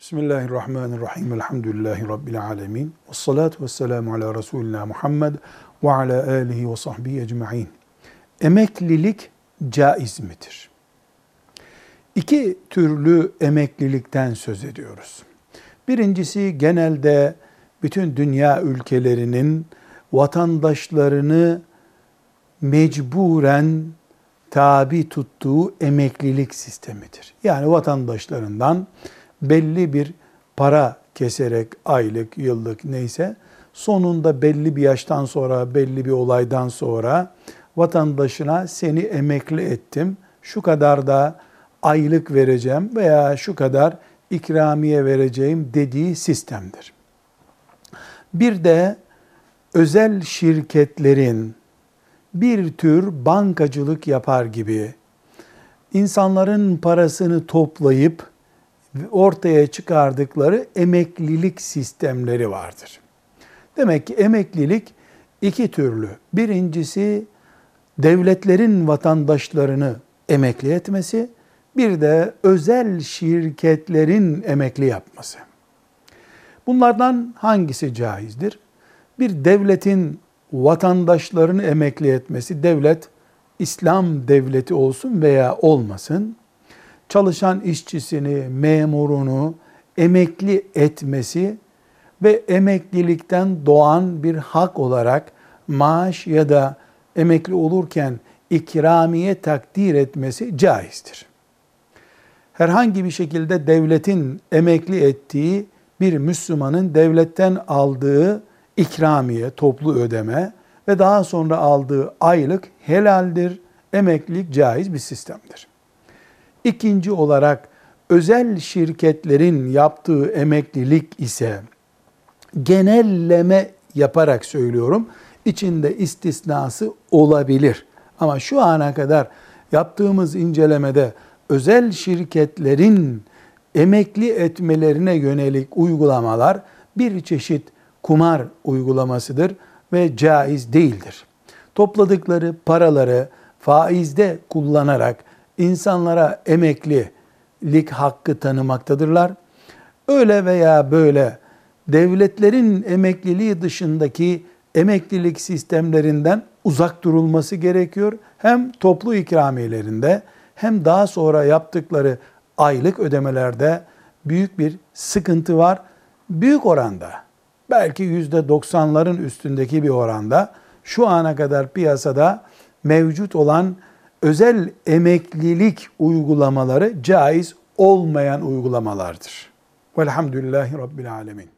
Bismillahirrahmanirrahim. Elhamdülillahi Rabbil alemin. Ve salatu ve selamu ala Resulina Muhammed ve ala alihi ve sahbihi ecma'in. Emeklilik caiz midir? İki türlü emeklilikten söz ediyoruz. Birincisi genelde bütün dünya ülkelerinin vatandaşlarını mecburen tabi tuttuğu emeklilik sistemidir. Yani vatandaşlarından belli bir para keserek aylık, yıllık neyse sonunda belli bir yaştan sonra, belli bir olaydan sonra vatandaşına seni emekli ettim, şu kadar da aylık vereceğim veya şu kadar ikramiye vereceğim dediği sistemdir. Bir de özel şirketlerin bir tür bankacılık yapar gibi insanların parasını toplayıp ortaya çıkardıkları emeklilik sistemleri vardır. Demek ki emeklilik iki türlü. Birincisi devletlerin vatandaşlarını emekli etmesi, bir de özel şirketlerin emekli yapması. Bunlardan hangisi caizdir? Bir devletin vatandaşlarını emekli etmesi, devlet İslam devleti olsun veya olmasın, çalışan işçisini, memurunu emekli etmesi ve emeklilikten doğan bir hak olarak maaş ya da emekli olurken ikramiye takdir etmesi caizdir. Herhangi bir şekilde devletin emekli ettiği bir Müslümanın devletten aldığı ikramiye, toplu ödeme ve daha sonra aldığı aylık helaldir. Emeklilik caiz bir sistemdir. İkinci olarak özel şirketlerin yaptığı emeklilik ise genelleme yaparak söylüyorum. İçinde istisnası olabilir. Ama şu ana kadar yaptığımız incelemede özel şirketlerin emekli etmelerine yönelik uygulamalar bir çeşit kumar uygulamasıdır ve caiz değildir. Topladıkları paraları faizde kullanarak insanlara emeklilik hakkı tanımaktadırlar. Öyle veya böyle devletlerin emekliliği dışındaki emeklilik sistemlerinden uzak durulması gerekiyor. Hem toplu ikramiyelerinde hem daha sonra yaptıkları aylık ödemelerde büyük bir sıkıntı var. Büyük oranda belki yüzde doksanların üstündeki bir oranda şu ana kadar piyasada mevcut olan özel emeklilik uygulamaları caiz olmayan uygulamalardır. Velhamdülillahi Rabbil Alemin.